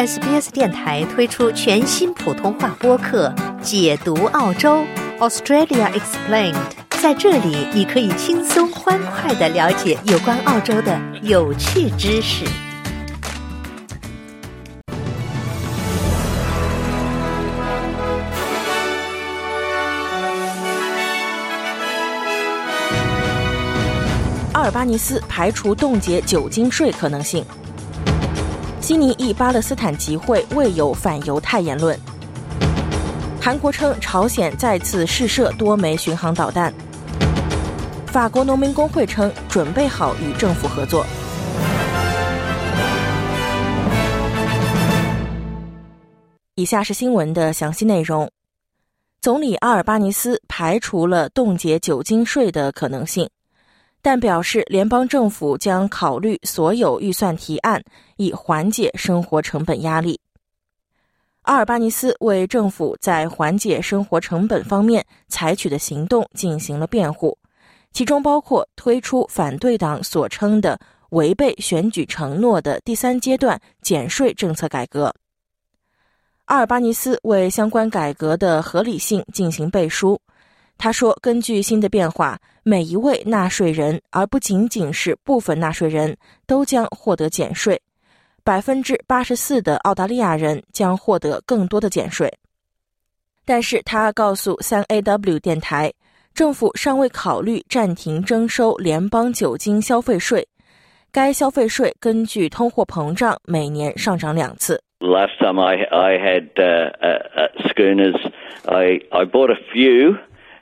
SBS 电台推出全新普通话播客《解读澳洲 Australia Explained》。在这里，你可以轻松欢快的了解有关澳洲的有趣知识。阿尔巴尼斯排除冻结酒精税可能性。悉尼一巴勒斯坦集会未有反犹太言论。韩国称朝鲜再次试射多枚巡航导弹。法国农民工会称准备好与政府合作。以下是新闻的详细内容。总理阿尔巴尼斯排除了冻结酒精税的可能性。但表示，联邦政府将考虑所有预算提案，以缓解生活成本压力。阿尔巴尼斯为政府在缓解生活成本方面采取的行动进行了辩护，其中包括推出反对党所称的违背选举承诺的第三阶段减税政策改革。阿尔巴尼斯为相关改革的合理性进行背书。他说：“根据新的变化，每一位纳税人，而不仅仅是部分纳税人，都将获得减税。百分之八十四的澳大利亚人将获得更多的减税。”但是他告诉三 AW 电台，政府尚未考虑暂停征收联邦酒精消费税。该消费税根据通货膨胀每年上涨两次。Last time I I had schooners, I I bought a few.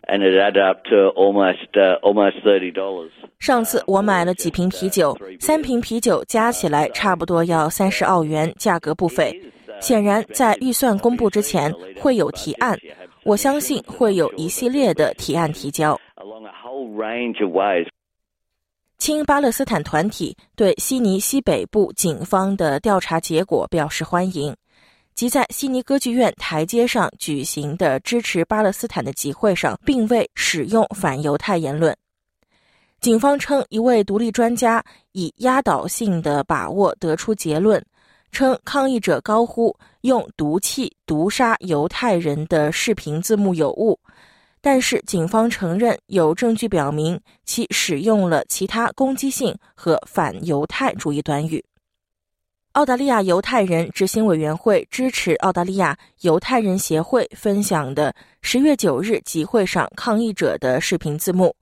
And it added up to almost almost thirty dollars. 上次我买了几瓶啤酒，三瓶啤酒加起来差不多要三十澳元，价格不菲。显然，在预算公布之前会有提案，我相信会有一系列的提案提交。亲巴勒斯坦团体对悉尼西北部警方的调查结果表示欢迎。即在悉尼歌剧院台阶上举行的支持巴勒斯坦的集会上，并未使用反犹太言论。警方称，一位独立专家以压倒性的把握得出结论，称抗议者高呼用毒气毒杀犹太人的视频字幕有误，但是警方承认有证据表明其使用了其他攻击性和反犹太主义短语。澳大利亚犹太人执行委员会支持澳大利亚犹太人协会分享的十月九日集会上抗议者的视频字幕。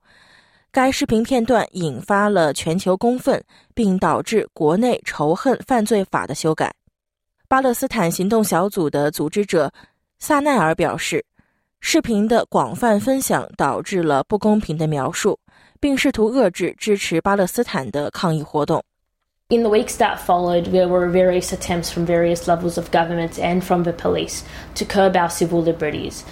该视频片段引发了全球公愤，并导致国内仇恨犯罪法的修改。巴勒斯坦行动小组的组织者萨奈尔表示，视频的广泛分享导致了不公平的描述，并试图遏制支持巴勒斯坦的抗议活动。In the weeks that followed, there were various attempts from various levels of government and from the police to curb our civil liberties.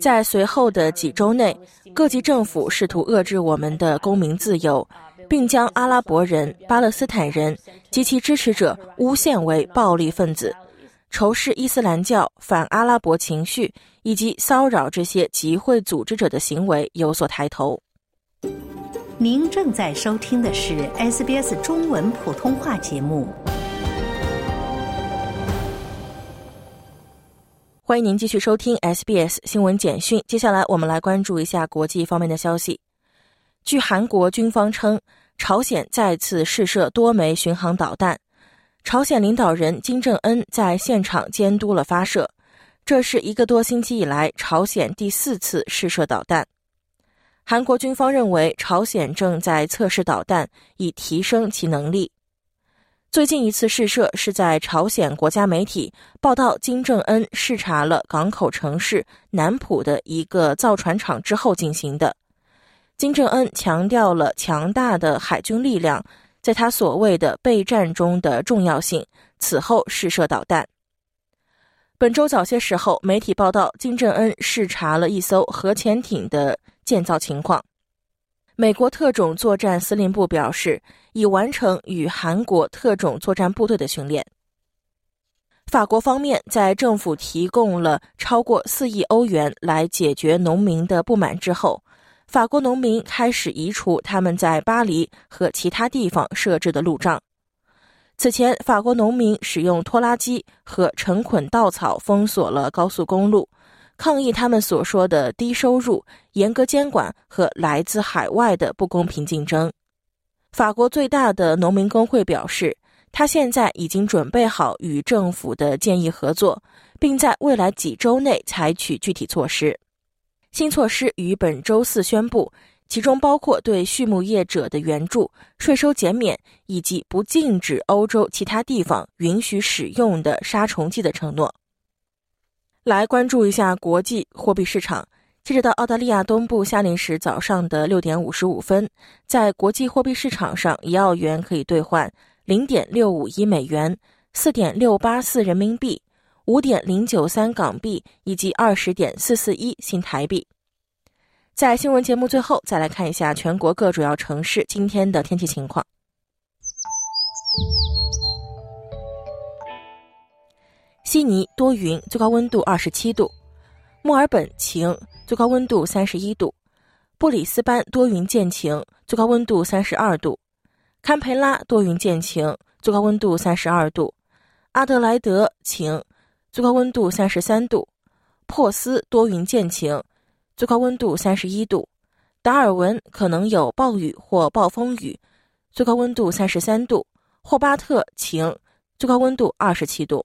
在随后的几周内，各级政府试图遏制我们的公民自由，并将阿拉伯人、巴勒斯坦人及其支持者诬陷为暴力分子、仇视伊斯兰教、反阿拉伯情绪以及骚扰这些集会组织者的行为有所抬头。您正在收听的是 SBS 中文普通话节目。欢迎您继续收听 SBS 新闻简讯。接下来，我们来关注一下国际方面的消息。据韩国军方称，朝鲜再次试射多枚巡航导弹，朝鲜领导人金正恩在现场监督了发射。这是一个多星期以来朝鲜第四次试射导弹。韩国军方认为，朝鲜正在测试导弹，以提升其能力。最近一次试射是在朝鲜国家媒体报道金正恩视察了港口城市南浦的一个造船厂之后进行的。金正恩强调了强大的海军力量在他所谓的备战中的重要性。此后试射导弹。本周早些时候，媒体报道金正恩视察了一艘核潜艇的。建造情况，美国特种作战司令部表示已完成与韩国特种作战部队的训练。法国方面在政府提供了超过四亿欧元来解决农民的不满之后，法国农民开始移除他们在巴黎和其他地方设置的路障。此前，法国农民使用拖拉机和成捆稻草封锁了高速公路，抗议他们所说的低收入、严格监管和来自海外的不公平竞争。法国最大的农民工会表示，他现在已经准备好与政府的建议合作，并在未来几周内采取具体措施。新措施于本周四宣布。其中包括对畜牧业者的援助、税收减免，以及不禁止欧洲其他地方允许使用的杀虫剂的承诺。来关注一下国际货币市场。截止到澳大利亚东部夏令时早上的六点五十五分，在国际货币市场上，一澳元可以兑换零点六五一美元、四点六八四人民币、五点零九三港币以及二十点四四一新台币。在新闻节目最后，再来看一下全国各主要城市今天的天气情况。悉尼多云，最高温度二十七度；墨尔本晴，最高温度三十一度；布里斯班多云见晴，最高温度三十二度；堪培拉多云见晴，最高温度三十二度；阿德莱德晴，最高温度三十三度；珀斯多云见晴。最高温度三十一度，达尔文可能有暴雨或暴风雨，最高温度三十三度；霍巴特晴，最高温度二十七度。